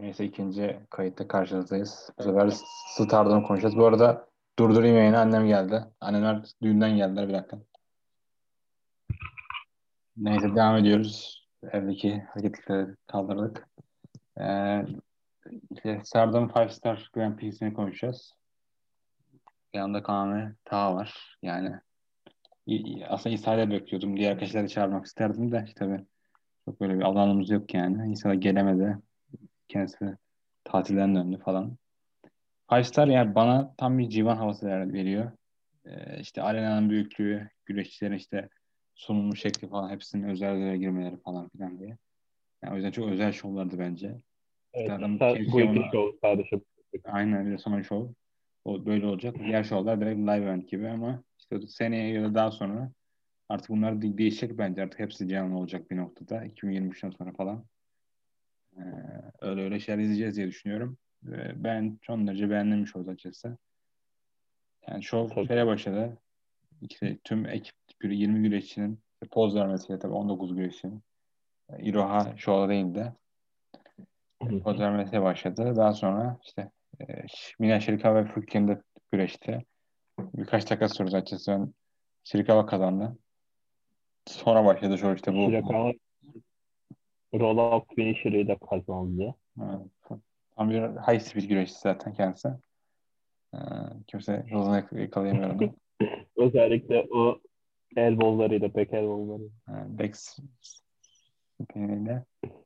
Neyse ikinci kayıtta karşınızdayız. Bu sefer Star'dan konuşacağız. Bu arada durdurayım yayını. Annem geldi. Annemler düğünden geldiler bir dakika. Neyse devam ediyoruz. Evdeki hareketleri kaldırdık. Ee, işte Stardom 5 Star Grand Prix'sini konuşacağız. Yanında Kame Taha var. Yani aslında İsa'yla bekliyordum. Diğer arkadaşları çağırmak isterdim de tabii çok böyle bir alanımız yok yani. İsa gelemedi. Kendisi tatilden döndü falan. Five Star yani bana tam bir civan havası veriyor. Ee, işte arenanın büyüklüğü, güreşçilerin işte sunulmuş şekli falan hepsinin özellere girmeleri falan filan diye. Yani o yüzden çok özel şovlardı bence. Evet, işte bu iki şov sadece. Aynen bir de son şov. O böyle olacak. Diğer şovlar direkt live event gibi ama işte seneye ya da daha sonra artık bunlar değişecek bence. Artık hepsi canlı olacacak bir noktada. 2023'ten sonra falan. Ee, öyle öyle şeyler izleyeceğiz diye düşünüyorum. Ee, ben son derece beğendim şov açıkçası. Yani şov başladı. İşte tüm ekip 20 güreşçinin poz vermesiyle tabii 19 güreşçinin Iroha şovda değildi. Poz vermesiyle başladı. Daha sonra işte e, Mina Şirikawa ve Furkin de güreşti. Birkaç dakika sonra açıkçası ben Şirikawa kazandı. Sonra başladı şu işte bu. Şirikawa roll-up finisher'ıyla kazandı. Evet. Tam bir high speed güreşçi zaten kendisi. Ee, kimse hızını yakalayamıyor onu. Özellikle o elbowlarıyla, back elbowları. Yani back spiniyle.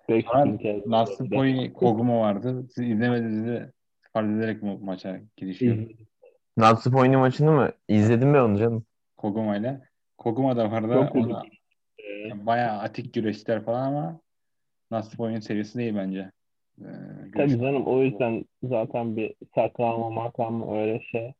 Back Nasıl Boy Koguma vardı. Siz izlemediğinizde fark ederek mi maça girişiyor? Natsupo'nun maçını mı? İzledim ben onu canım. Koguma ile. Koguma da vardı. Çok o da, ee, bayağı atik güreşler falan ama Natsupo'nun seviyesi değil bence. Ee, Tabii canım o yüzden zaten bir saklanma maklanma öyle şey.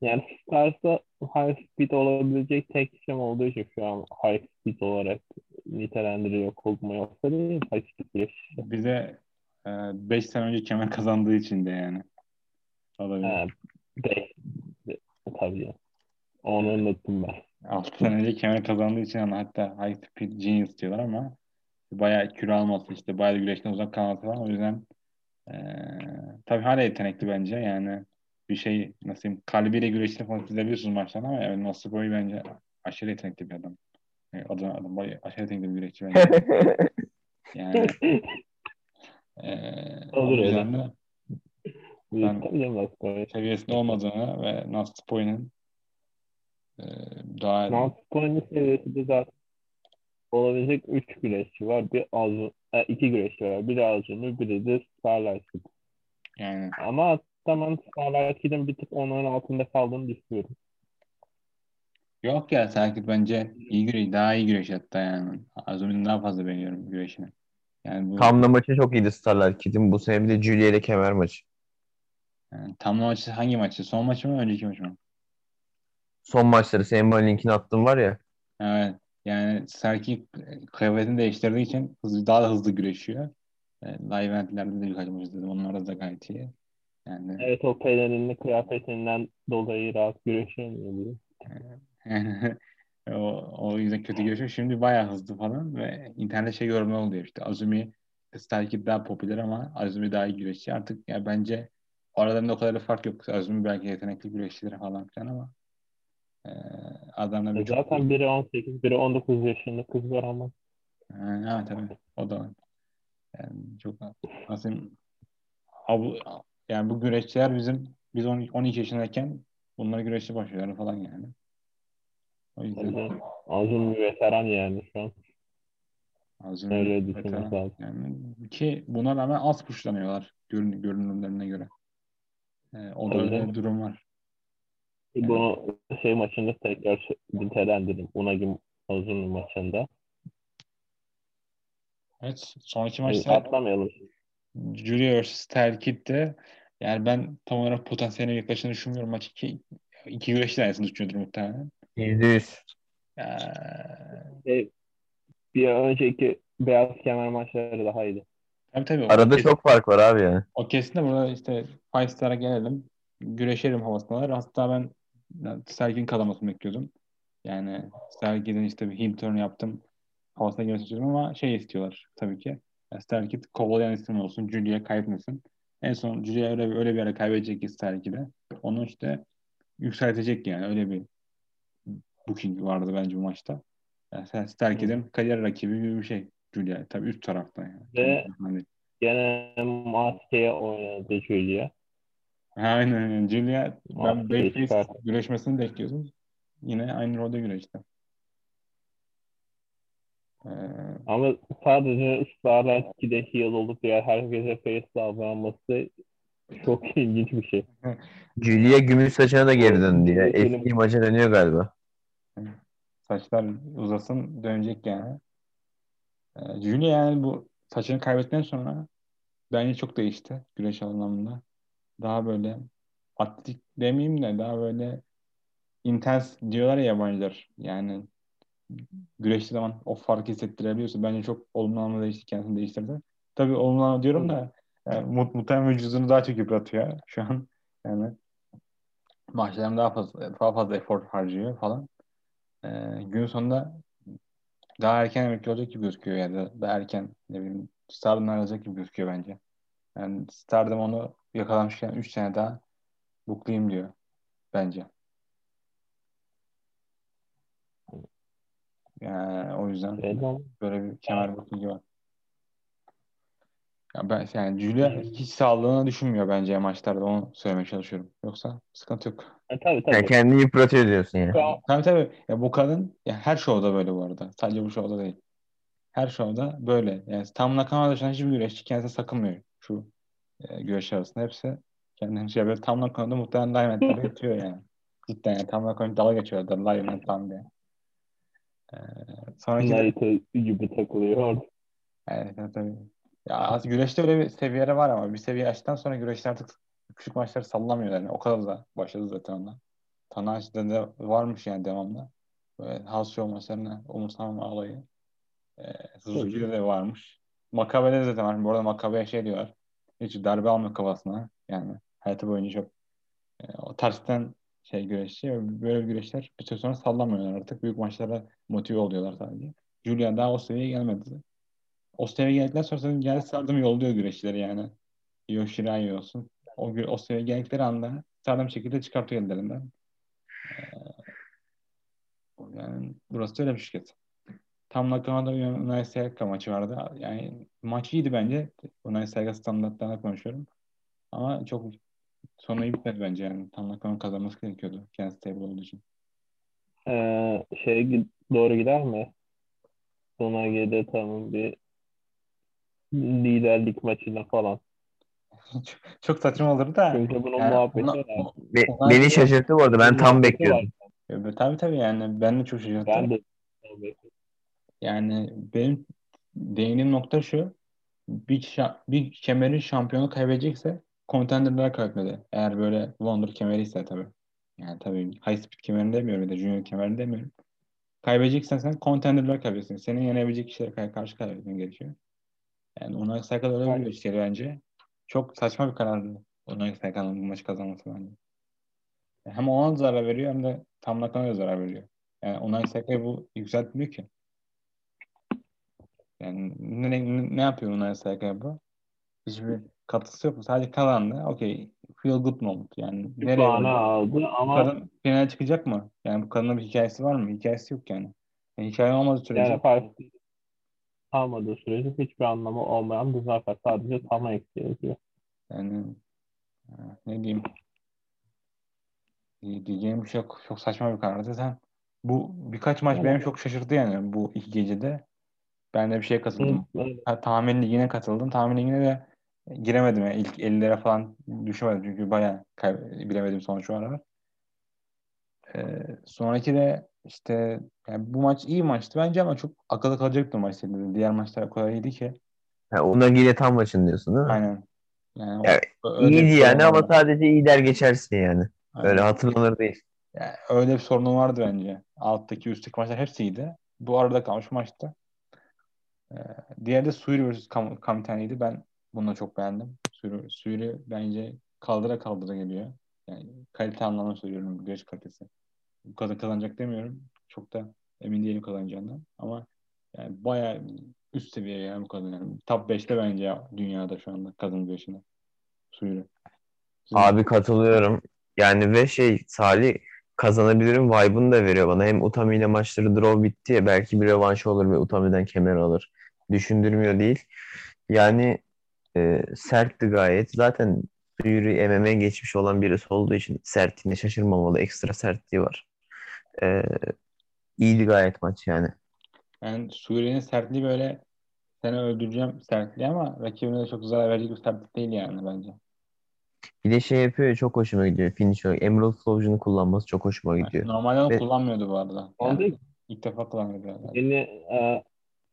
Yani Stars'ta high speed olabilecek tek isim olduğu için şu an high speed olarak nitelendiriliyor Koguma yoksa değil high speed bir Bize 5 e, sene önce kemer kazandığı için de yani. Olabilir. 5 tabii. Onu unuttum ben. 6 sene önce kemer kazandığı için yani hatta high speed genius diyorlar ama bayağı kilo alması işte bayağı güreşten uzak kalması falan o yüzden ee, tabii hala yetenekli bence yani bir şey nasıl diyeyim kalbiyle güreşini falan izleyebiliyorsunuz maçtan ama yani Nasır Boy bence aşırı yetenekli bir adam. Yani adam, adam bayağı aşırı yetenekli bir güreşçi bence. yani ee, Olur öyle. De, ben seviyesinde olmadığını ve Naspoy'un e, daha Naspoy'un seviyesi de zaten olabilecek 3 güreşçi var. Bir Azun, e, iki güreşçi var. Biri Azun'u, biri de Starlight Yani. Ama tamam Starlight bir tık onların altında kaldığını düşünüyorum. Yok ya Serkit bence iyi güreş, daha iyi güreş hatta yani. Azun'un daha fazla beğeniyorum güreşini. Yani bu... Tamla maçı çok iyiydi Starlight Kid'in. Bu sene bir de Julia ile kemer maçı. Yani, tamla maçı hangi maçı? Son maçı mı önceki maçı mı? Son maçları senin bana linkini attın var ya. Evet. Yani Serki kıyafetini değiştirdiği için hızlı, daha da hızlı güreşiyor. E, live eventlerde de birkaç maç izledim. Onlarda da gayet iyi. Yani... Evet o pelerinli kıyafetinden dolayı rahat güreşemiyor o, o yüzden kötü güreşiyor. Şimdi bayağı hızlı falan ve internet şey yorumlar oluyor işte. Azumi Starkid daha popüler ama Azumi daha iyi güreşçi. Artık ya bence aralarında o kadar da fark yok. Azumi belki yetenekli güreşçiler falan filan ama ee, adamla bir Zaten çok... biri 18, biri 19 yaşında kız var ama. Ha, tabii. O da yani çok nasıl yani bu güreşçiler bizim biz 12 yaşındayken bunlar güreşçi başlıyorlar falan yani. O yüzden Azun bir veteran yani şu an. Azun Öyle lazım. Yani ki buna rağmen az puşlanıyorlar görün, görünümlerine göre. Ee, o da öyle bir durum var. Bunu şey maçında tekrar nitelendirdim. Unagi Ozun maçında. Evet. Sonraki maçta atlamayalım. Julia vs. Terkit'te yani ben tam olarak potansiyeline yaklaşını düşünmüyorum. Maç iki, iki güreşli arasında düşünüyordur muhtemelen. Yüzde yüz. Ee, bir önceki beyaz kemer maçları daha iyiydi. Tabii tabii. Arada kesin, çok fark var abi yani. O kesin de burada işte Five Star'a gelelim. Güreşelim havasındalar. Hatta ben Serkin kalamasını bekliyordum. Yani Serkin'in işte bir heel turn yaptım. Havasına girmesi istiyorum ama şey istiyorlar tabii ki. İster ki kovalayan isim olsun. Julia kaybetmesin. En son Julia öyle, öyle bir yere kaybedecek ki de. Onu işte yükseltecek yani. Öyle bir booking vardı bence bu maçta. Yani Starkey'den kariyer rakibi gibi bir şey. Julia. Tabii üst tarafta yani. Ve- Hani- Gene maskeye oynadı Julia. Aynen aynen. Julia ben Babyface güreşmesini bekliyordum. Yine aynı rolde güreşti. Ee, Ama sadece Starlight 2'de heel olup diğer herkese face davranması çok ilginç bir şey. Julia gümüş saçına da geri döndü ya. Eski maça dönüyor galiba. saçlar uzasın dönecek yani. Ee, Julia yani bu saçını kaybettikten sonra bence çok değişti güreş anlamında. Daha böyle atletik demeyeyim de daha böyle intens diyorlar ya yabancılar. Yani güreştiği zaman o farkı hissettirebiliyorsa bence çok olumlu anlamda değişti, kendisini değiştirdi. Tabii olumlu anlamda diyorum da yani, mut, muhtemelen vücudunu daha çok yıpratıyor şu an. Yani maçlarında daha fazla, daha fazla efor harcıyor falan. Ee, gün sonunda daha erken emekli olacak gibi gözüküyor ya da daha erken ne bileyim Stardom'dan ayrılacak gibi gözüküyor bence. Yani Stardom onu yakalamışken 3 sene daha buklayayım diyor bence. Yani o yüzden Neden? böyle bir kemer bookingi var. Ya ben yani Julia hiç sağlığını düşünmüyor bence maçlarda onu söylemeye çalışıyorum. Yoksa sıkıntı yok. E, tabii tabii. Yani kendini yıpratıyor diyorsun yani. An Tabii tabii. Ya bu kadın ya her şovda böyle bu arada. Sadece bu şovda değil. Her şovda böyle. Yani tam Nakama dışında hiçbir güreşçi kendisine sakınmıyor. Şu e, güreş arasında hepsi kendini şey böyle tam Nakama'da muhtemelen Diamond'da yatıyor yani. Cidden yani tam Nakama'da dalga geçiyorlar. Diamond tam diye. Ee, sonraki Naito gibi takılıyor. evet, evet, tabii. Ya aslında güreşte öyle bir seviyeleri var ama bir seviye açtıktan sonra güreşte artık küçük maçları sallamıyor yani. O kadar da başladı zaten ondan. Tanahashi'de de varmış yani devamlı. Böyle house show maçlarına umursamama alayı. Ee, Suzuki'de de varmış. Makabe'de de zaten var. Bu arada Makabe'ye şey diyorlar. Hiç darbe almıyor kafasına. Yani hayatı boyunca çok e, o tersten şey güreşçi. Böyle güreşler bir süre sonra sallamıyorlar artık. Büyük maçlara motive oluyorlar sadece. Julian daha o seviyeye gelmedi. O seviyeye geldikten sonra zaten gel sardım yolluyor güreşçileri yani. Yoshirai olsun. O, o seviyeye geldikleri anda sağlam şekilde çıkartıyor ellerinden. Ee, yani burası öyle bir şirket. Tam Nakama'da bir Unai Sayaka maçı vardı. Yani maç iyiydi bence. Unai Sayaka standartlarına konuşuyorum. Ama çok sonu iyi bitmedi bence yani. Tam Nakama kazanması gerekiyordu. Kendisi stable olduğu için. Ee, şeye gi- doğru gider mi? Sonage'de tamam bir liderlik maçına falan. çok, çok saçma olurdu da. Çünkü bunun Yani muhabbeti ona- var. o- Be- beni şaşırttı bu arada. Ben tam bekliyordum. var. Tabii tabii yani ben de çok şaşırttım. Ben de Yani benim değindiğim nokta şu. Bir, şa- bir kemerin şampiyonu kaybedecekse contender'lar kaybetmeli. Eğer böyle Wonder kemeri ise tabii. Yani tabii high speed kemerini demiyorum ya da junior kemerini demiyorum. Kaybedeceksen sen contender'lar kaybetsin. Senin yenebilecek kişilere kar- karşı kaybetmen gerekiyor. Yani Unai Sakal öyle bir bence. Çok saçma bir karardı. Unai Sakal'ın bu maçı kazanması bence. Hem ona zarar veriyor hem de Tam Nakama'ya zarar veriyor. Yani Unai Sakal bu yükseltmiyor ki. Yani ne, ne, yapıyor Unai bu? Hiçbir katkısı yok. Sadece kazandı. Okey. Feel good moment. Yani bir nereye puanı aldı ama kadın finale çıkacak mı? Yani bu kadının bir hikayesi var mı? Hikayesi yok yani. yani hikaye olmadığı sürece yani fark almadığı sürece hiçbir anlamı olmayan bir zafer. Sadece tam eksi yazıyor. yani ha, ne diyeyim Diye- diyeceğim bir şey yok. Çok saçma bir karar. Zaten bu birkaç maç Yani- beni çok şaşırttı yani bu iki gecede. Ben de bir şeye katıldım. Ha, tahmin ligine katıldım. Tahmin ligine de giremedim. Yani ilk 50'lere falan düşemedim. Çünkü bayağı kay- bilemedim sonuç olarak. Ee, sonraki de işte yani bu maç iyi maçtı bence ama çok akılda kalacaktı maç senin Diğer maçlar o kadar iyiydi ki. Ha, Unagi'yle tam maçın diyorsun değil mi? Aynen. Yani Ya, o- öyle bir İyiydi yani ama vardı. sadece iyi der geçersin yani. Aynen. Öyle hatırlanır değil. Yani öyle bir sorunu vardı bence. Alttaki üstteki maçlar hepsi iyiydi. Bu arada kalmış maçtı. Ee, diğeri de Suri vs. Kam Kamitani'ydi. Ben bunu çok beğendim. Suri, Suri bence kaldıra kaldıra geliyor. Yani kalite anlamında söylüyorum. Güreş kalitesi. Bu kadar kazanacak demiyorum. Çok da emin değilim kazanacağından. Ama yani bayağı üst seviye yani bu kadın yani. Top 5'te bence ya dünyada şu anda kadın güreşinde. Suyla. Abi katılıyorum. Yani ve şey Salih kazanabilirim vibe'ını da veriyor bana. Hem Utami ile maçları draw bitti ya belki bir revanş olur ve Utami'den kemer alır. Düşündürmüyor değil. Yani e, sertti gayet. Zaten Fury MMA geçmiş olan birisi olduğu için sertliğine şaşırmamalı. Ekstra sertliği var. E, iyiydi gayet maç yani. Yani Suriye'nin sertliği böyle seni öldüreceğim sertliği ama rakibine de çok zarar verecek bir sertlik değil yani bence. Bir de şey yapıyor ya, çok hoşuma gidiyor. Finish olarak. Emerald Flow'unu kullanması çok hoşuma gidiyor. Normalde onu Ve- kullanmıyordu bu arada. Oldu. Yani ilk defa kullanıyordu. Yani. Yeni e,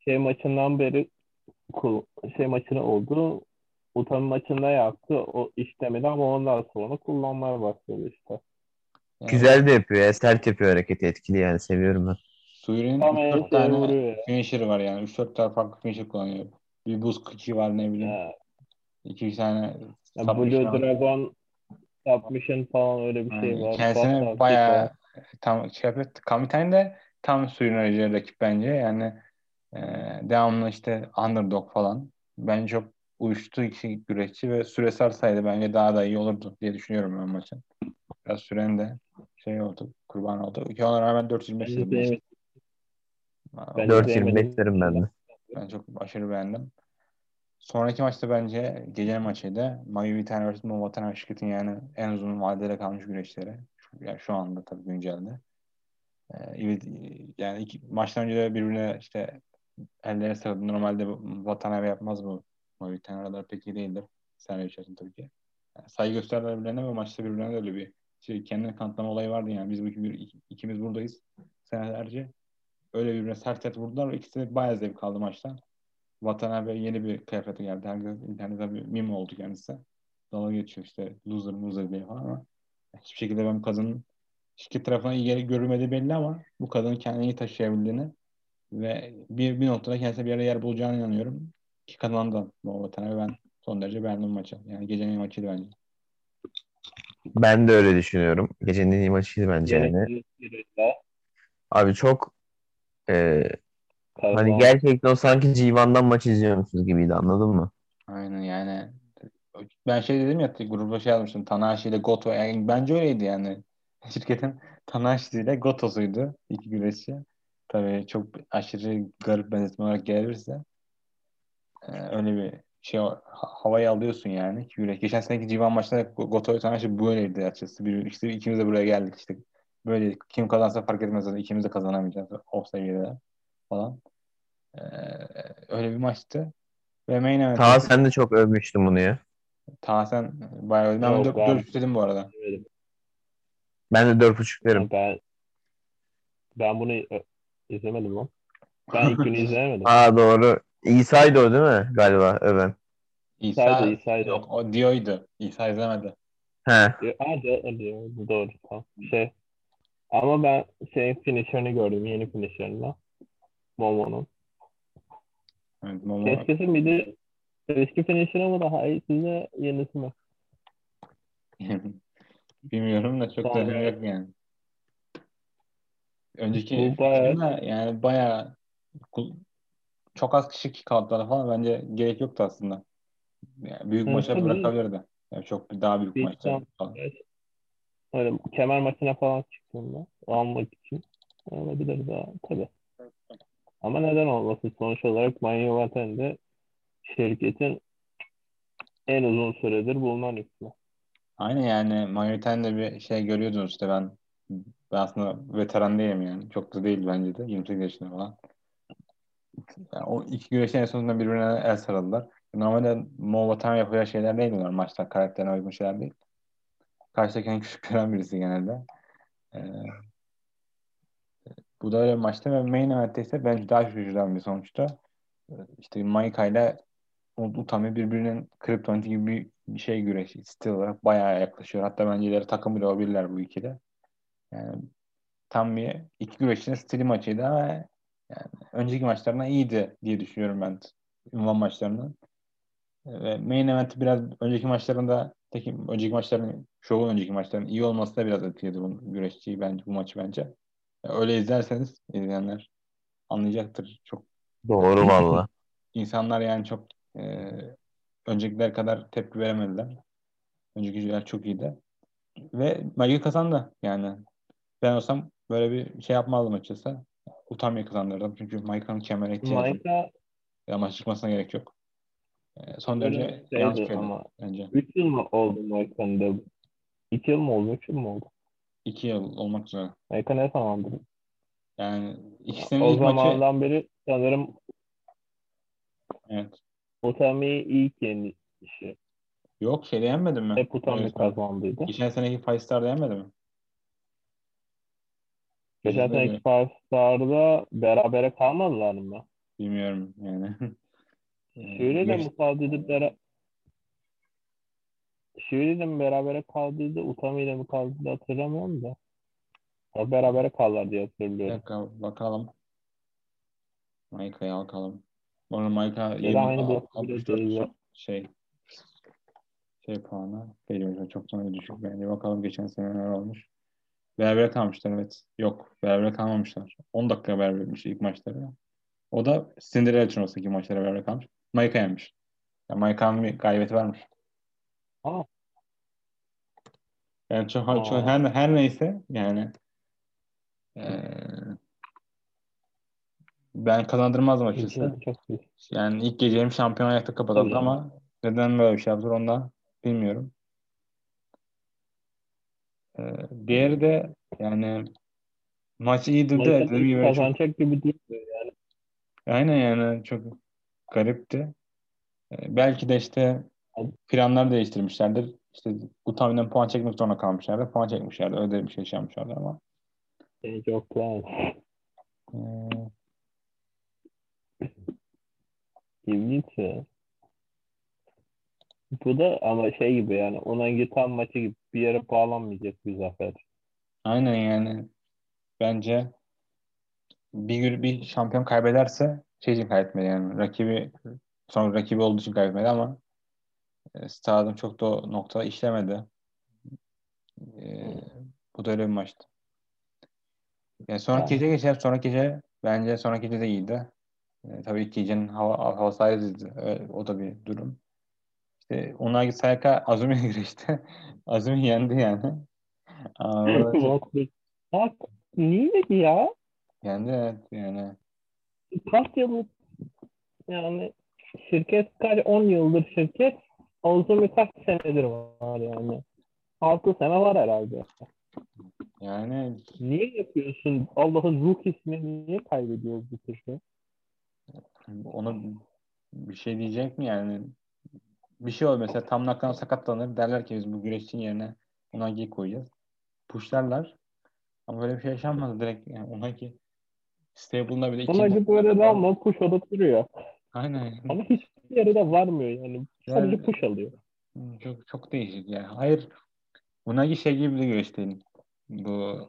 şey maçından beri şey maçını oldu. Utami maçında yaptı. O işlemedi ama ondan sonra kullanmaya başladı işte. Yani Güzel de yapıyor ya. Sert yapıyor hareketi. Etkili yani. Seviyorum ben. 3-4 enseye tane vuruyor ya. finisher'ı var yani. 3-4 tane farklı finisher kullanıyor. Bir buz kıçı var ne bileyim. Ya, İki tane ya Blue. Dragon submission falan öyle bir şey var. Kendisini Bastard bayağı kick tam şey yapıyor. Kamitani de tam suyun aracı rakip bence. Yani e, devamlı işte underdog falan. Bence çok uyuştu iki güreşçi ve süre sarsaydı bence daha da iyi olurdu diye düşünüyorum ben maçın. Biraz süren de şey oldu, kurban oldu. Ki ona rağmen 4.25 Ben de dedim maçı. sevmedim. Ben de 4.25 sevmedim. derim ben de. Ben çok aşırı beğendim. Sonraki maçta bence gecenin maçıydı. Mayu Vitani vs. Movatan şirketin yani en uzun vadede kalmış güreşleri. Yani şu anda tabii güncelde. Ee, yani iki, maçtan önce de birbirine işte elleri sarıldı. Normalde Watanabe yapmaz bu. Mayu Vitani aralar pek iyi değildir. Senaryo içerisinde tabii ki. Yani saygı gösterdiler birbirlerine ve maçta birbirlerine de öyle bir şey, kendini kanıtlama olayı vardı yani. Biz bu iki- ikimiz buradayız senelerce. Öyle birbirine sert sert vurdular ve ikisi de bayağı zevk aldı maçtan. Watanabe yeni bir kıyafete geldi. Herkes internette bir meme oldu kendisi. Dalga geçiyor işte loser loser diye falan ama hiçbir şekilde ben kadının şirket tarafından iyi geri görülmediği belli ama bu kadının kendini taşıyabildiğini ve bir, bir noktada kendisine bir yere yer bulacağına inanıyorum. Ki kazandı bu Watanabe. Ben son derece beğendim maçı. Yani gecenin iyi maçıydı bence. Ben de öyle düşünüyorum. Gecenin en iyi maçıydı bence yani. Abi çok e, kazan. hani gerçekten o sanki Civan'dan maç izliyormuşuz gibiydi anladın mı? Aynen yani. Ben şey dedim ya gruba şey yazmıştım Tanahashi ile Goto yani bence öyleydi yani. Şirketin Tanahashi ile Goto'suydu iki güreşçi. Tabii çok aşırı garip benzetme olarak gelirse e, öyle bir şey ha- havayı alıyorsun yani güreş. Geçen seneki Civan maçında Goto Tanahashi böyleydi açıkçası. Bir, işte ikimiz de buraya geldik işte. Böyle kim kazansa fark etmez zaten ikimiz de kazanamayacağız o seviyede falan E, öyle bir maçtı ve main event Ta sen de çok övmüştün bunu ya. Ta sen bayağı öyle. Ben Yok, dört, ben- dört istedim bu arada. Ben de 4.5 derim. Ben ben bunu e, izlemedim lan. Ben ilk günü izlemedim. Aa doğru. İsa'ydı o değil mi galiba öven? İsa, İsa'ydı, İsa'ydı. yok o Dio'ydu. İsa izlemedi. He. Aa, doğru, doğru, doğru tamam. Şey ama ben şeyin finisher'ını gördüm. Yeni finisher'ını. Momo'nun. Evet, Momo. Bir de eski finisher'ı mı daha iyisi de yenisi mi? Bilmiyorum da çok da yok yani. Önceki bayağı- finisher'da yani bayağı çok az kişi kick out'lara falan bence gerek yoktu aslında. Yani büyük maça bırakabilirdi. Yani çok daha büyük Büyük maçlar. Öyle kemer maçına falan çıktığında almak için olabilir daha tabii. Ama neden olmasın? Sonuç olarak Manyo Vaten'de şirketin en uzun süredir bulunan ismi. Aynen yani Mayoten de bir şey görüyordunuz işte ben ben aslında veteran değilim yani. Çok da değil bence de. 28 yaşında falan. Yani o iki güreşin en sonunda birbirine el sarıldılar. Normalde Mo Vatan yapacağı şeyler değil bunlar maçta. Karakterine uygun şeyler değil. Karşıdaki en küçük gören birisi genelde. Ee, bu da öyle maçta ve main event'te ise bence daha şaşırtıcı bir sonuçta. Ee, İşte Maika ile Utami birbirinin Kryptonite gibi bir, şey güreşi. Stil olarak bayağı yaklaşıyor. Hatta bence ileri takım bile olabilirler bu ikili. Yani tam bir iki güreşçinin stili maçıydı ama yani önceki maçlarına iyiydi diye düşünüyorum ben ünvan maçlarının. Ve main event biraz önceki maçlarında önceki maçların şovun önceki maçların iyi olması da biraz etkiledi bu güreşçiyi bence bu maçı bence. Öyle izlerseniz izleyenler anlayacaktır çok Doğru valla. insanlar yani çok e, öncekiler kadar tepki veremediler. Önceki yüzler çok iyiydi. Ve Michael kazandı yani. Ben olsam böyle bir şey yapmazdım açıkçası. Utanmaya kazandırdım. Çünkü Michael'ın kemere ihtiyacı Maika ya maç çıkmasına gerek yok. E, son derece yanlış ama. bence. 3 yıl mı oldu Maika'nın da? 2 yıl mı oldu? 3 yıl mı oldu? İki yıl olmak üzere. Maika ne zamandır? Yani ikisinin O ilk maçı zamandan beri sanırım evet. Utami'yi ilk yenişi. Yok şeyde yenmedin mi? Hep Utami kazandıydı. Geçen seneki Five Star'da yenmedi mi? Geçen seneki Five Star'da berabere kalmadılar mı? Bilmiyorum yani. Şöyle de Geç- mi kaldıydı? De mi berabere kaldıydı? Utami ile mi kaldıydı hatırlamıyorum da. Ya berabere kaldılar diye Bir hatırlıyorum. dakika bakalım. Maika'ya bakalım. Arada Maika Ya 20, bir 64 değil ya. şey şey puanı geliyor. Çok sonra düşük bence. Bakalım geçen sene neler olmuş. Berabere kalmışlar evet. Yok berabere kalmamışlar. 10 dakika beraber etmiş ilk maçları. O da Cinderella turnuvasındaki maçlara beraber kalmış. Maika yenmiş. Yani Maika'nın bir galibiyeti varmış. Aa. Yani çok, Aa. çok her, her neyse yani eee, ben kazandırmazdım açıkçası. Yani ilk gece hem şampiyon ayakta kapatıldı Tabii. ama neden böyle bir şey yaptılar ondan bilmiyorum. Ee, diğeri de yani maç iyiydi de dediğim gibi çok, kazanacak gibi değil. aynen yani çok garipti. Ee, belki de işte planlar değiştirmişlerdir. İşte Utami'den puan çekmek zorunda kalmışlardı. Puan çekmişlerdi. Öyle bir şey yapmışlardı ama. Change of plans. ee, İlginç ya. Bu da ama şey gibi yani Onangi tam maçı gibi bir yere bağlanmayacak bir zafer. aynen yani bence bir gün bir şampiyon kaybederse şey için kaybetmedi yani rakibi sonra rakibi olduğu için kaybetmedi ama e, Stad'ın çok da o noktada işlemedi. E, bu da öyle bir maçtı. Yani sonraki gece geçelim. Sonraki gece bence sonraki gece de iyiydi. E, tabii ilk gecenin hava, havası ayrıydı. Ö- O da bir durum. İşte Unagi Sayaka Azumi'ye güreşti. Azumi yendi yani. Orada çok- Bak niye ki ya? yendi evet yani. Kaç yıllık yani şirket kaç 10 yıldır şirket Ozumi kaç senedir var yani. 6 sene var herhalde. Yani Niye yapıyorsun? Allah'ın ruh ismini niye kaybediyoruz bu tür ona bir şey diyecek mi yani? Bir şey olur mesela tam naklan sakatlanır derler ki biz bu güreşçinin yerine Unagi'yi koyacağız. Pushlarlar. Ama böyle bir şey yaşanmadı direkt yani Unagi stable'ında bile ikinci- gibi böyle rağmen push alıp duruyor. Aynen. Ama hiçbir yere de varmıyor yani. Sadece Yani- push alıyor. Çok çok değişik yani. Hayır. Unagi şey gibi de değil. Bu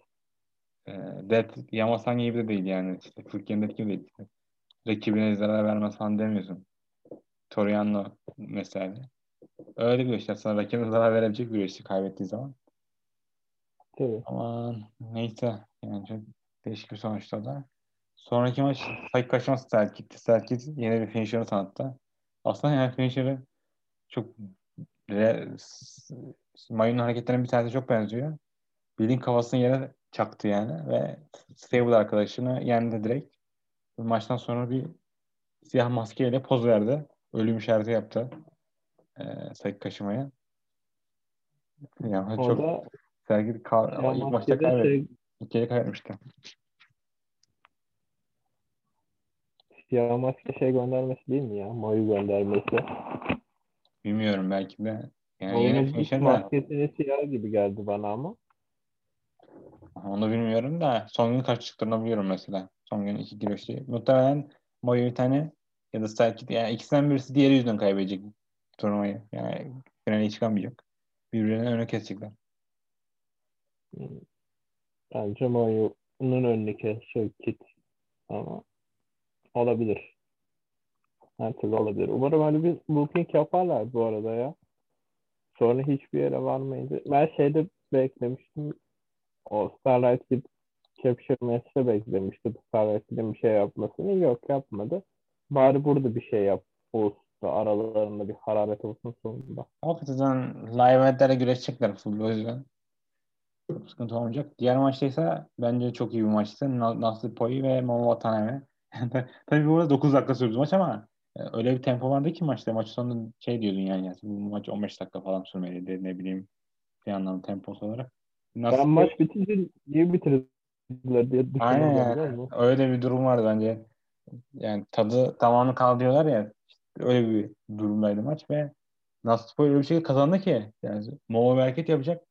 e, Death Yamasan gibi de değil yani. İşte Furkan Death gibi değil. Rakibine zarar vermez falan demiyorsun. Toriano mesela. Öyle bir güreşler. Sana rakibine zarar verebilecek bir güreşi kaybettiği zaman. Tabii. Ama neyse. Yani çok değişik bir sonuçta da. Sonraki maç sayı kaçması Selkit. Selkit yeni bir finisher'ı tanıttı. Aslında yani finisher'ı çok re, Mayun'un hareketlerine bir tanesi çok benziyor. Bildiğin kafasını yere çaktı yani ve stable arkadaşını yendi direkt. Maçtan sonra bir siyah maskeyle poz verdi. Ölüm işareti yaptı. Ee, sayı kaşımaya. Yani çok Sergi kal- ya ilk maçta kaybetti. şey, İlk kere kaybetmişti. siyah maske şey göndermesi değil mi ya? Mayu göndermesi. Bilmiyorum belki de. Yani yeni finisher de siyah gibi geldi bana ama. onu bilmiyorum da son gün kaç çıktığını biliyorum mesela. Son gün iki güreşti. Muhtemelen Mayu bir tane ya da Serkit yani ikisinden birisi diğeri yüzünden kaybedecek turnuvayı. Yani finale çıkamayacak. Birbirlerine öne kesecekler. Hmm. Bence Mayu'nun önüne kesecek. Ama olabilir. Her türlü olabilir. Umarım öyle bir booking yaparlar bu arada ya. Sonra hiçbir yere varmayınca. Ben şeyde beklemiştim. O Starlight Kid Capture Match'te beklemiştim. Starlight bir şey yapmasını. Yok yapmadı. Bari burada bir şey yap. Olsun. Aralarında bir hararet olsun sonunda. Hakikaten live eventlerle güreşecekler full o yüzden. Çok sıkıntı olmayacak. Diğer maçta ise bence çok iyi bir maçtı. Na- Nasıl Poi ve Momo Watanabe. Tabii bu arada 9 dakika sürdü maç ama öyle bir tempo vardı ki maçta. Maç sonunda şey diyordun yani, yani bu maç 15 dakika falan sürmeliydi ne bileyim bir anlamda temposu olarak. Nasıl Ben maç bitince niye bitirdiler diye Aynen yani. Öyle bir durum vardı bence. Yani tadı tamamını kal diyorlar ya. işte öyle bir durumdaydı maç ve Nasupoy öyle bir şekilde kazandı ki yani Momo bir hareket yapacak.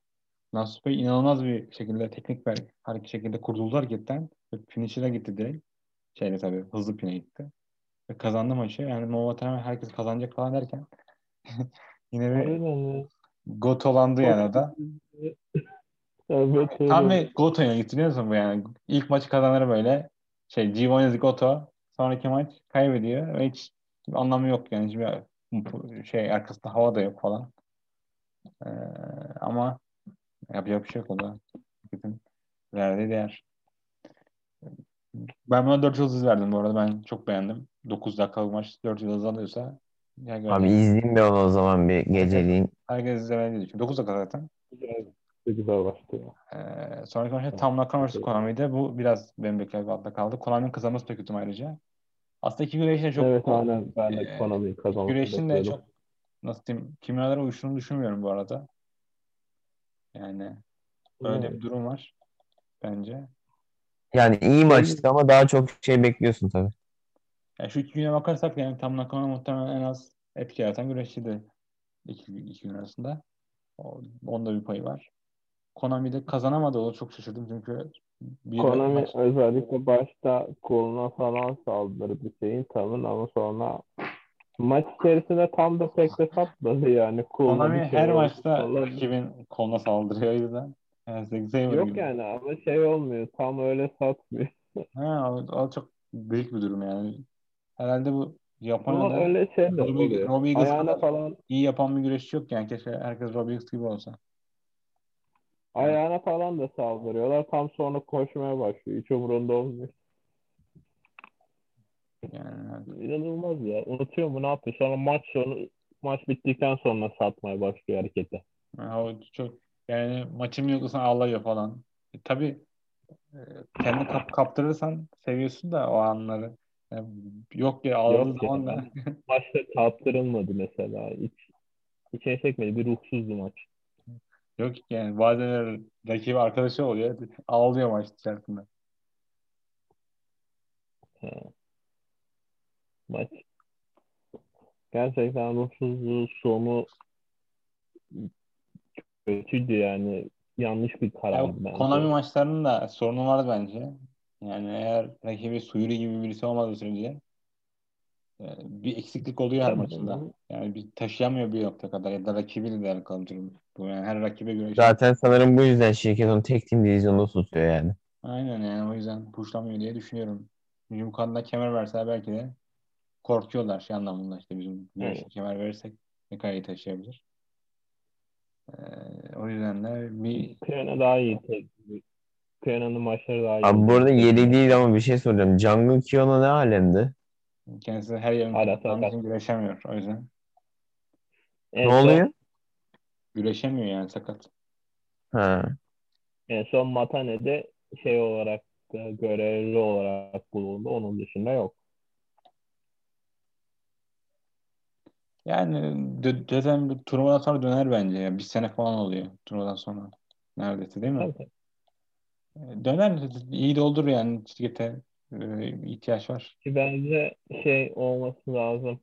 Nasupoy inanılmaz bir şekilde teknik bir hareket şekilde kurtuldu hareketten. Finish'e gitti direkt. Şeyle tabii hızlı pine gitti. Kazandı maçı. Yani Watanabe herkes kazanacak falan derken yine bir gotolandı yani o da. Evet. Tam bir Goto'ya getiriyor musun bu yani? İlk maçı kazanır böyle. Şey Giovanni Goto. Sonraki maç kaybediyor ve hiç anlamı yok yani. Hiçbir şey arkasında hava da yok falan. Ee, ama yapacak bir şey yok o da. Bütün verdiği değer. Ben buna 4 yıldız verdim bu arada. Ben çok beğendim. 9 dakikalık maç 4 yıldız alıyorsa ya Abi izleyeyim ben onu o zaman bir geceliğin. herkes izlemeli diye düşünüyorum. 9 dakika zaten. Güzel, güzel başlıyor. Ee, sonraki maçta Tam Nakano vs. Konami'de bu biraz benim beklediğim altta kaldı. Konami'nin kazanması da kötü ayrıca. Aslında iki güreşin de çok evet aynen ben de Ee, Konami'yi kazanmasını güreşin de çok nasıl diyeyim kimyalara uyuştuğunu düşünmüyorum bu arada. Yani öyle bir durum var bence. Yani iyi maçtı ama daha çok şey bekliyorsun tabii. Yani şu iki güne bakarsak yani Tam Nakano muhtemelen en az etki yaratan güreşçiydi iki, iki gün arasında. Onda bir payı var. Konami'de kazanamadı. O çok şaşırdım çünkü bir Konami maç- özellikle başta koluna falan saldırdı şeyin tamın ama sonra maç içerisinde tam da pek de satmadı yani. Koluna Konami şey her maçta rakibin koluna saldırıyor o yüzden. Yani Yok gibi. yani ama şey olmuyor. Tam öyle satmıyor. Ha, o, o çok büyük bir durum yani. Herhalde bu Japonya'da öyle şey de Robbie. Robbie Ayağına kadar falan iyi yapan bir güreşçi yok yani. Keşke herkes Robbie Eagles gibi olsa. ayağına falan da saldırıyorlar. Tam sonra koşmaya başlıyor. Hiç umurunda olmuyor. Yani İnanılmaz ya. Unutuyor mu ne yapıyor? Sonra maç sonu maç bittikten sonra satmaya başlıyor hareketi. yani o çok yani maçın yoksa ağlıyor falan. E, tabii e, kendi kap, kaptırırsan seviyorsun da o anları. Yani yok ya ağladığı Yok ya. zaman da Maçta kaptırılmadı mesela. Hiç içine çekmedi. Bir ruhsuzdu maç. yok yani bazen rakibi arkadaşı oluyor. Ağlıyor maç içerisinde. Ha. Maç gerçekten ruhsuzluğu sonu kötüydü yani. Yanlış bir Ya, karardı bence. Konami maçlarının da sorunu vardı bence. Yani eğer rakibi Suyuri gibi birisi olmadığı sürece e, bir eksiklik oluyor her maçında. Yani bir taşıyamıyor bir nokta kadar ya da rakibiyle de alakalı durum. Bu yani her rakibe göre şey. Zaten sanırım bu yüzden şirket onu tek tim divizyonda tutuyor yani. Aynen yani o yüzden pushlamıyor diye düşünüyorum. Hücum kanına kemer verse belki de korkuyorlar şey anlamında işte bizim Evet. kemer verirsek ne kadar iyi taşıyabilir. Ee, o yüzden de bir Piyano daha iyi. Piyano'nun maçları daha iyi. Abi bu arada yeri değil ama bir şey soracağım. Jungle Kiona ne alemde? kendisi her yerin Hala sakat. güreşemiyor. O yüzden En Ne son- oluyor? güreşemiyor yani sakat. Ha. En son Matane'de şey olarak görevli olarak bulundu. Onun dışında yok. Yani zaten turnuvadan sonra döner bence. ya. Bir sene falan oluyor turnuvadan sonra. Neredeyse değil mi? Tabii Döner iyi de olur yani şirkete e, ihtiyaç var. Ki bence şey olması lazım.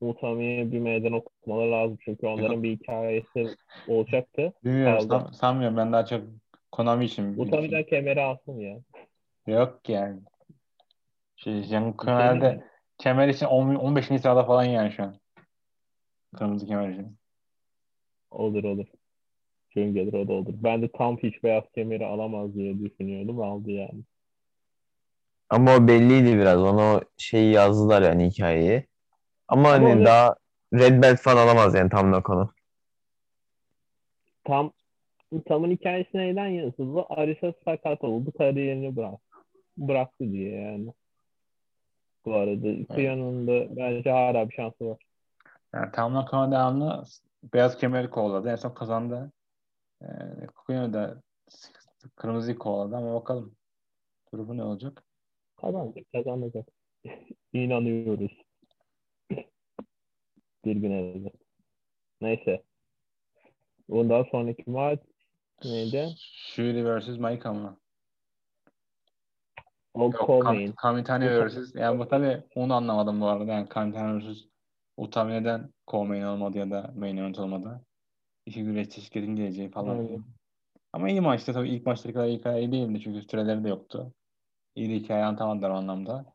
Utami'ye bir meydan okumaları lazım. Çünkü onların bir hikayesi olacaktı. Bilmiyorum san- sanmıyorum ben daha çok Konami için Utami'den kemeri alsın ya. Yok yani. Şey, şey Kımer'de kemer için 10, 15. sırada falan yani şu an. Kırmızı kemer için. Olur olur. Gün gelir o da olur. Ben de tam hiç beyaz kemeri alamaz diye düşünüyordum. Aldı yani. Ama o belliydi biraz. Ona o şeyi yazdılar yani hikayeyi. Ama Ama hani onu- daha Red Belt falan alamaz yani tam Nako'nu. Tam Tam'ın hikayesi neyden yazıldı? Arisa sakat oldu. Kariyerini bırak, bıraktı diye yani. bu arada. Kuya'nın da bence hala bir şansı var. Yani tamamlan sonra devamlı beyaz kemeri kovaladı. En son kazandı. Ee, Kukuya'nı da kırmızıyı kovaladı ama bakalım. Durumu ne olacak? Kazanacak, kazanacak. İnanıyoruz. Bir gün elbet. Neyse. Bundan sonraki maç neydi? Shuri vs. Maika mı? O Coleman. Kam- Kamitani vs. Yani bu tabii onu anlamadım bu arada. Yani Kamitani vs. Utami'den Coleman olmadı ya da main event olmadı. İki güreşçi şirketin geleceği falan. Aynen. Ama iyi maçtı tabii. ilk maçtaki kadar iyi, kadar iyi değildi çünkü süreleri de yoktu. İyi de hikaye anlatamadılar o anlamda.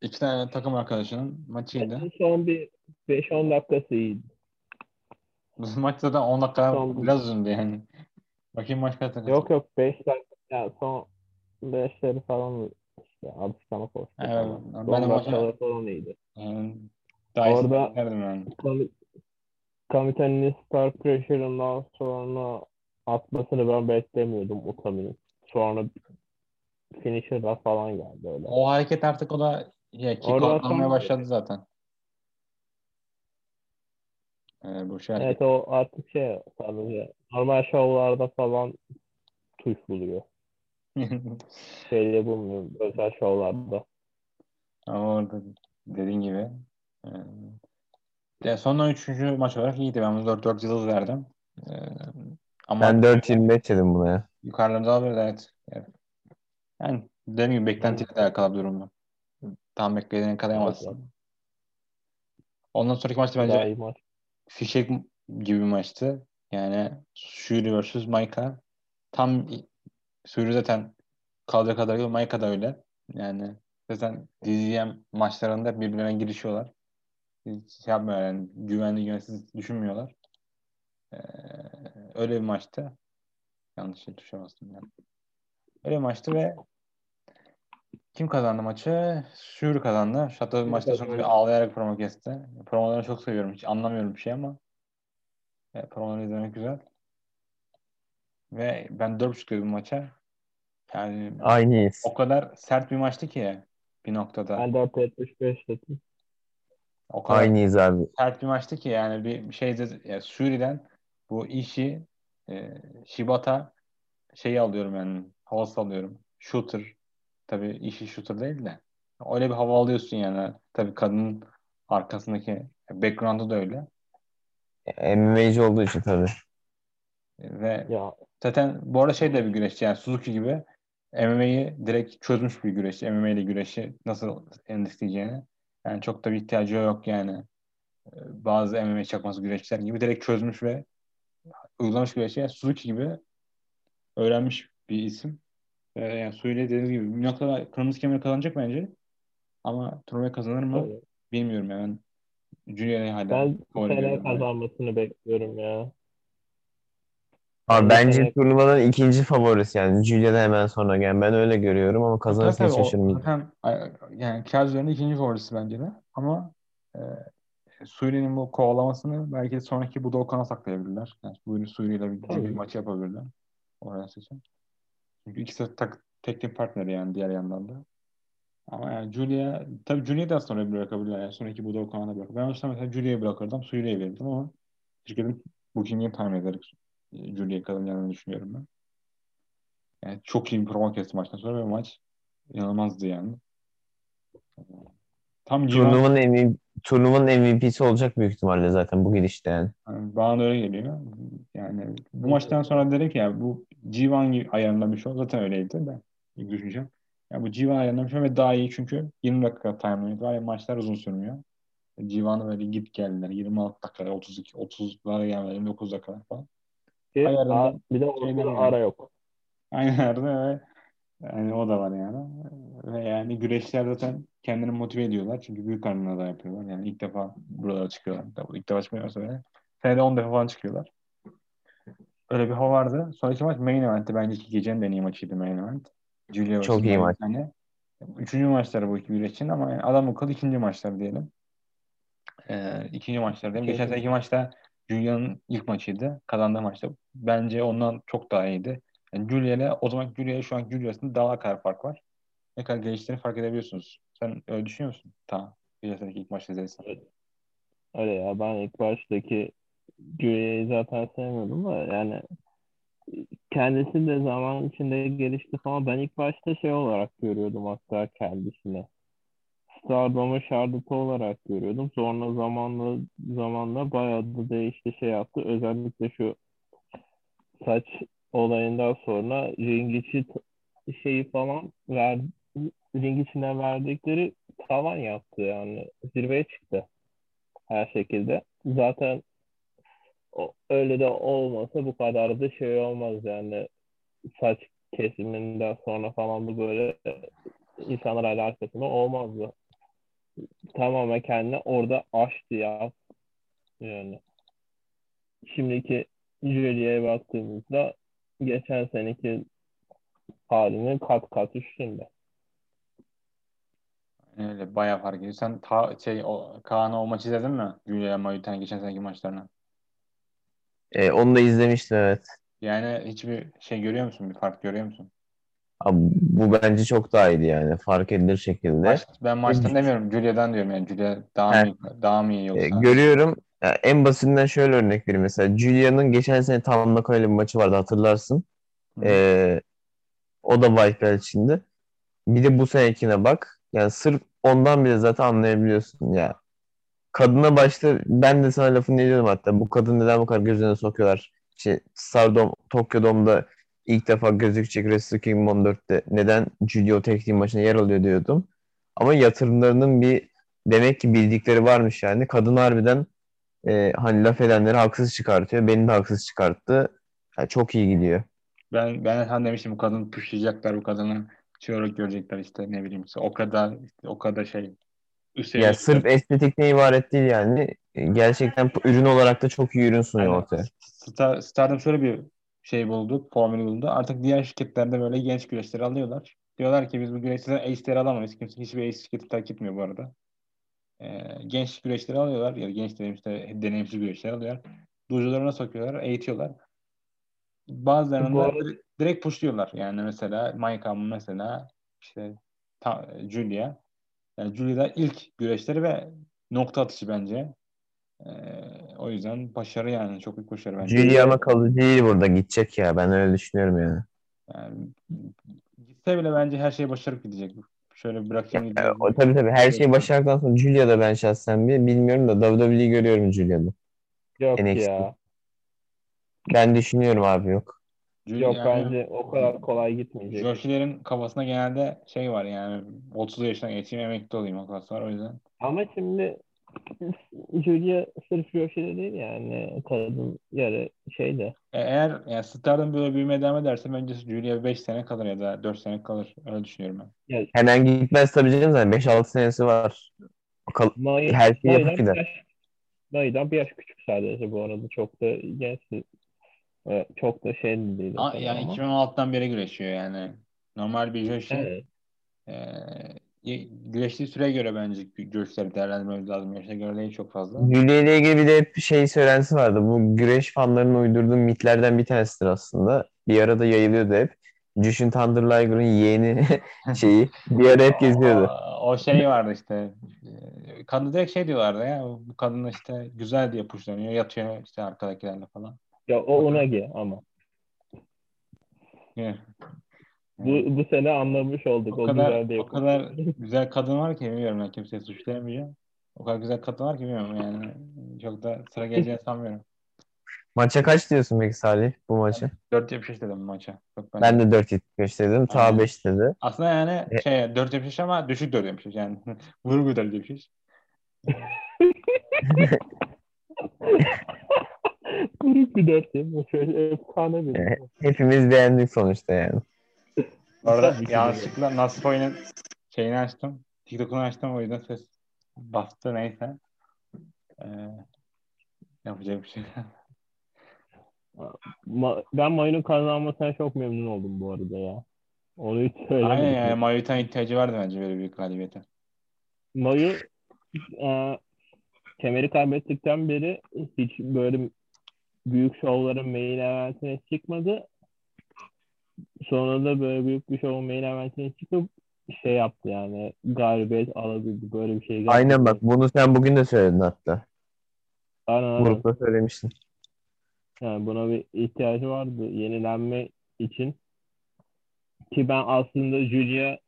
İki tane takım arkadaşının maçıydı. Maçın son bir 5-10 dakikası iyiydi. Bu maç zaten 10 dakika Son- biraz uzundu yani. Bakayım maç kaç dakika. Yok yok 5 dakika. Yani son 5'leri falan işte alışkanlık olsun. Evet, falan. ben de dakikaları falan iyiydi. Yani daha Orada- yani. Kami- Kamitani'nin Star Pressure'ından sonra atmasını ben beklemiyordum Utami'nin. Sonra finisher'lar falan geldi öyle. O hareket artık o da ya, kick sonra- başladı zaten. Ee, bu şey Evet o artık şey sadece normal şovlarda falan tuş buluyor. Şeyde bulmuyor özel şovlarda. Ama orada dediğin gibi e, ya sondan üçüncü maç olarak iyiydi. Ben bunu 4 4 yıldız verdim. E, ama Ben 4.25 dedim buna ya. yukarılarında alabilir evet. evet. Yani dediğim gibi beklentiyle de alakalı bir durum. Tam beklediğini yakalayamazsın. Ondan sonraki maçta bence Daha iyi maç. fişek gibi bir maçtı. Yani Shuri vs. Maika. Tam Shuri zaten kaldığı kadar gibi Maika da öyle. Yani zaten DZM maçlarında birbirlerine girişiyorlar. Hiç şey yapmıyorlar yani güvenli güvensiz düşünmüyorlar. Ee, öyle bir maçtı. Yanlış şey tuşa bastım yani. Öyle bir maçtı ve kim kazandı maçı? Shuri kazandı. Hatta maçtan sonra bir ağlayarak promo kesti. Promolarını çok seviyorum. Hiç anlamıyorum bir şey ama e, promoları izlemek güzel. Ve ben 4.5 dedim maça. Yani Aynıyız. o kadar sert bir maçtı ki bir noktada. Ben 4.75 dedim. O kadar Aynıyız abi. sert bir maçtı ki yani bir şeyde ya Shuri'den bu işi e, Shibata şeyi alıyorum yani havası alıyorum. Shooter. Tabii işi shooter değil de. Öyle bir hava alıyorsun yani. Tabii kadının arkasındaki background'u da öyle. MMA'ci olduğu için tabii. Ve Ya zaten bu arada şey de bir güreşçi yani Suzuki gibi MMA'yi direkt çözmüş bir güreşçi. MMA ile güreşi nasıl endişleyeceğini. Yani çok da bir ihtiyacı yok yani. Ee, Bazı MMA çakması güreşçiler gibi direkt çözmüş ve uygulamış güreşçi. Yani Suzuki gibi öğrenmiş bir isim. Ee, yani Suyla dediğiniz gibi bir noktada kırmızı kemer kazanacak bence. Ama turnuvayı kazanır mı? tabii. Bilmiyorum yani. Julia'yı hala ben görüyorum. kazanmasını bekliyorum ya. Abi bence turnuvanın ikinci favorisi yani. Julia'da hemen sonra gelen. Ben öyle görüyorum ama kazanırsa hiç şaşırmayacağım. zaten ay- yani üzerinde ikinci favorisi bence de. Ama e, Suriye'nin bu kovalamasını belki de sonraki Budokan'a saklayabilirler. Yani Suriye Suriye'yle bir, bir maç yapabilirler. Oraya seçim. Çünkü ikisi tak, teknik partneri yani diğer yandan da. Ama yani Julia, tabii Julia'yı da sonra bırakabilirler. Yani sonraki Budokan'a da bırakabilirler. Ben olsam mesela Julia'yı bırakırdım, Suriye'ye verirdim ama şirketin booking'ini tahmin ederek Julia'yı kazanacağını düşünüyorum ben. Yani çok iyi bir promo kesti maçtan sonra ve maç inanılmazdı yani. Tam Civan, Turnuvanın MVP, turnuvanın MVP'si olacak büyük ihtimalle zaten bu gidişte yani. yani bana öyle geliyor. Yani bu maçtan sonra dedim ki ya bu Civan gibi ayarlamış ol. Zaten öyleydi de ilk düşüncem. Ya bu Civan ayarlamış ol ve daha iyi çünkü 20 dakika time limit var. ya maçlar uzun sürmüyor. Civan'ı böyle git geldiler. 26 dakika, 32, 30'lara gelmedi. 29 dakika falan. Ki, Ayarında bir de var. ara yok. Aynen öyle ve yani o da var yani. Ve yani güreşler zaten kendini motive ediyorlar. Çünkü büyük karnına da yapıyorlar. Yani ilk defa buralara çıkıyorlar. İlk defa çıkmıyorlarsa bile. Senede 10 defa falan çıkıyorlar. Öyle bir hava vardı. Sonraki maç main event'ti. Bence iki gecenin de en iyi maçıydı main event. Julia. Çok iyi maç. Yani. Üçüncü maçları bu iki güreşçinin ama yani adam akıllı ikinci maçları diyelim. Ee, ikinci maçları diyelim. Geçen seneki maçta Julia'nın ilk maçıydı. Kazandığı maçta. Bence ondan çok daha iyiydi. Yani Julia ile o zaman Julia ile şu an Julia arasında daha kadar fark var. Ne kadar geliştiğini fark edebiliyorsunuz Sen öyle düşünüyor musun? Tamam. Seneki ilk maçta izlediysen. Öyle ya ben ilk baştaki Julia'yı zaten sevmiyordum da yani kendisi de zaman içinde gelişti falan. Ben ilk başta şey olarak görüyordum hatta kendisini. Stardom'u Charlotte olarak görüyordum. Sonra zamanla zamanla bayağı da değişti şey yaptı. Özellikle şu saç olayından sonra ring içi t- şeyi falan ver, ring içine verdikleri tavan yaptı yani. Zirveye çıktı her şekilde. Zaten o, öyle de olmasa bu kadar da şey olmaz yani saç kesiminden sonra falan da böyle insanlar alakasında olmazdı. Tamamen kendini orada aştı ya. Yani şimdiki Julia'ya baktığımızda geçen seneki halinin kat kat üstünde. Öyle bayağı fark ediyor. Sen ta, şey, o, Kaan'ı o maçı izledin mi? Julia Mayuten'in geçen seneki maçlarını. E, onu da izlemiştim evet. Yani hiçbir şey görüyor musun? Bir fark görüyor musun? Abi, bu bence çok daha iyiydi yani. Fark edilir şekilde. Maç, ben maçtan demiyorum. Julia'dan diyorum yani. Julia daha He. mı, daha mı iyi E, yoksa? görüyorum. Ya, en basitinden şöyle örnek vereyim. Mesela Julia'nın geçen sene Tamam öyle bir maçı vardı hatırlarsın. Hı. E, o da White Belt içinde. Bir de bu senekine bak. Yani sırf ondan bile zaten anlayabiliyorsun ya. Kadına başta ben de sana lafını ediyordum hatta. Bu kadın neden bu kadar gözüne sokuyorlar? İşte Stardom, Tokyo Dome'da ilk defa gözükecek Wrestle Kingdom 14'te neden Julia o tek team maçına yer alıyor diyordum. Ama yatırımlarının bir demek ki bildikleri varmış yani. Kadın harbiden e, hani laf edenleri haksız çıkartıyor. Beni de haksız çıkarttı. Yani çok iyi gidiyor. Ben ben sen demiştim bu kadını pushlayacaklar bu kadını şey olarak görecekler işte ne bileyim işte o kadar işte o kadar şey üst Ya sırf estetikten ibaret değil yani. Gerçekten ürün olarak da çok iyi ürün sunuyor Aynen. ortaya. Star, Stardom şöyle bir şey buldu, formül buldu. Artık diğer şirketlerde böyle genç güreşleri alıyorlar. Diyorlar ki biz bu güreşlerden ace'leri alamayız. Kimse hiçbir ace şirketi terk etmiyor bu arada. Ee, genç güreşleri alıyorlar ya da genç dediğim işte deneyimsiz güreşleri alıyorlar. Dojolarına sokuyorlar, eğitiyorlar. Bazılarını da arada- direkt, pushluyorlar. Yani mesela Maika mesela işte ta, Julia. Yani Julia'da ilk güreşleri ve nokta atışı bence. Ee, o yüzden başarı yani çok büyük başarı bence. Julia ama kalıcı değil burada gidecek ya. Ben öyle düşünüyorum yani. Yani gitse bile bence her şeyi başarıp gidecek. Şöyle bırakayım E, gidecek. o, tabii tabii her şeyi başardıktan sonra Julia'da ben şahsen bir bilmiyorum da WWE'yi görüyorum Julia'da. Yok NXT. ya. Ben düşünüyorum abi yok. Julia- Yok yani bence o kadar kolay gitmeyecek. Joshi'lerin kafasında genelde şey var yani 30 yaşına geçeyim emekli olayım o kafası var o yüzden. Ama şimdi Julia sırf Joshi'de değil yani kadın yarı şeyde. E, eğer yani Stardom böyle büyümeye devam ederse bence Julia 5 sene kalır ya da 4 sene kalır. Öyle düşünüyorum ben. Ya, Hemen gitmez tabii canım zaten 5-6 senesi var. Bakalım May, her şeyi yapıp gider. bir yaş, May'dan bir yaş küçük sadece bu arada. Çok da genç e, çok da şey de değil. Yani ama. 2016'dan beri güreşiyor yani. Normal bir Joshi Evet. e, güreştiği süreye göre bence güreşleri değerlendirmemiz lazım. Yaşa göre değil çok fazla. Julia ile ilgili bir de hep şey söylentisi vardı. Bu güreş fanlarının uydurduğu mitlerden bir tanesidir aslında. Bir arada yayılıyordu hep. Jushin Thunder Liger'ın yeğeni şeyi bir ara hep geziyordu. O, o şey vardı işte. e, Kadın direkt şey diyorlardı ya. Bu kadın işte güzel diye puşlanıyor. Yatıyor işte arkadakilerle falan. Ya o Unagi ama. Yani Bu, bu sene anlamış olduk. o O, kadar güzel o kadar güzel kadın var ki bilmiyorum ben kimseye suçlayamayacağım. O kadar güzel kadın var ki bilmiyorum yani. Çok da sıra geleceğini sanmıyorum. Maça kaç diyorsun peki Salih bu maça? 4 yapış dedim bu maça. Çok Ben de 4.75 dedim. Ta Aynen. 5 dedi. Aslında yani E- şey 4 yapış ama düşük 4 yapış yani. Vurgu 4 yapış. Grup bir dört değil mi? Şöyle efsane bir. Evet. Hepimiz beğendik sonuçta yani. Bu arada yanlışlıkla Nasip Oyun'un şeyini açtım. TikTok'unu açtım o yüzden ses bastı neyse. Ee, yapacak bir şey. Ma- ben May'ın kazanmasına çok memnun oldum bu arada ya. Onu hiç Aynen söylemedim. yani Mayutan ihtiyacı vardı bence böyle büyük galibiyete. Mayu e, kemeri kaybettikten beri hiç böyle büyük şovların main eventine çıkmadı. Sonra da böyle büyük bir şovun main eventine çıkıp şey yaptı yani galibiyet alabildi böyle bir şey. Aynen bak bunu sen bugün de söyledin hatta. Aynen, aynen. Grupta söylemiştin. Yani buna bir ihtiyacı vardı yenilenme için. Ki ben aslında Julia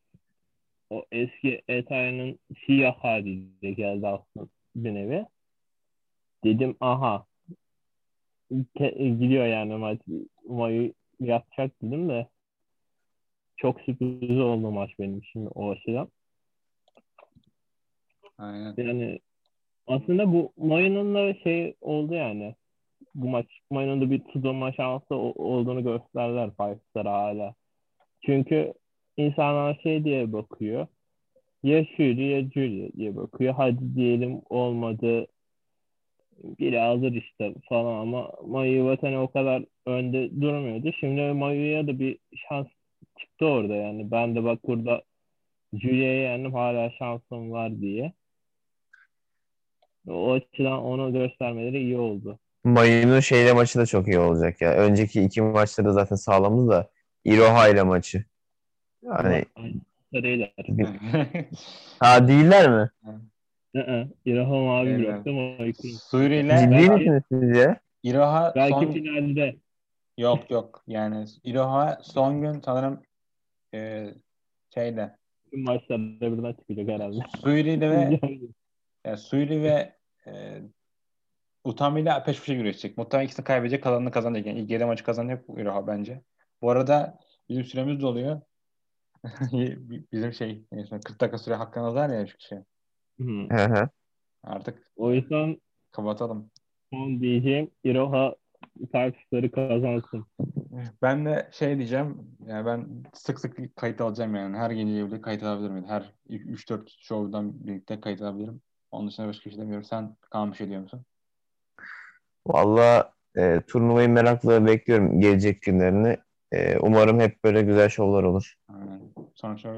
o eski Etay'ın siyah haliyle geldi aslında bir nevi. Dedim aha te- gidiyor yani maç maçı yapacak dedim de çok sürpriz oldu maç benim için o açıdan. Aynen. Yani aslında bu Maya'nın da şey oldu yani. Bu maç Maya'nın da bir tutulma şansı olduğunu gösterdiler Fights'lara hala. Çünkü insanlar şey diye bakıyor. Ya Shuri ya Julia diye bakıyor. Hadi diyelim olmadı. Biri alır işte falan ama Mayu Vatani o kadar önde durmuyordu. Şimdi Mayu'ya da bir şans çıktı orada yani. Ben de bak burada Julia'ya yendim hala şansım var diye. O açıdan onu göstermeleri iyi oldu. Mayı'nın şeyle maçı da çok iyi olacak ya. Önceki iki maçta da zaten sağlamdı da Iroha ile maçı. Yani Sarıyla. ha değiller mi? Hı İraha mavi Evet. blokta Mayu Suri ile Ciddi belki- misiniz sizce? İroha Belki son... finalde. Yok yok. Yani İroha son gün sanırım e, şeyle Tüm maçlarda birden çıkacak herhalde. Suri ile ve yani Suri ve e, Utami ile peş peşe güreşecek. Muhtemelen ikisini kaybedecek kalanını kazanacak. Yani ilk 7 maçı kazanacak bu İroha bence. Bu arada bizim süremiz doluyor. bizim şey en son 40 dakika süre hakkınız var ya şu şey. Hı. Hı hı. Artık o yüzden kapatalım. son diyeceğim İroha Tartışları kazansın. Ben de şey diyeceğim. Yani ben sık sık kayıt alacağım yani. Her gece bile kayıt alabilirim. Her 3-4 şovdan birlikte kayıt alabilirim. Onun dışında başka bir şey demiyorum. Sen Kaan bir şey diyor musun? Valla e, turnuvayı merakla bekliyorum gelecek günlerini. E, umarım hep böyle güzel şovlar olur. Aynen. Sonuçta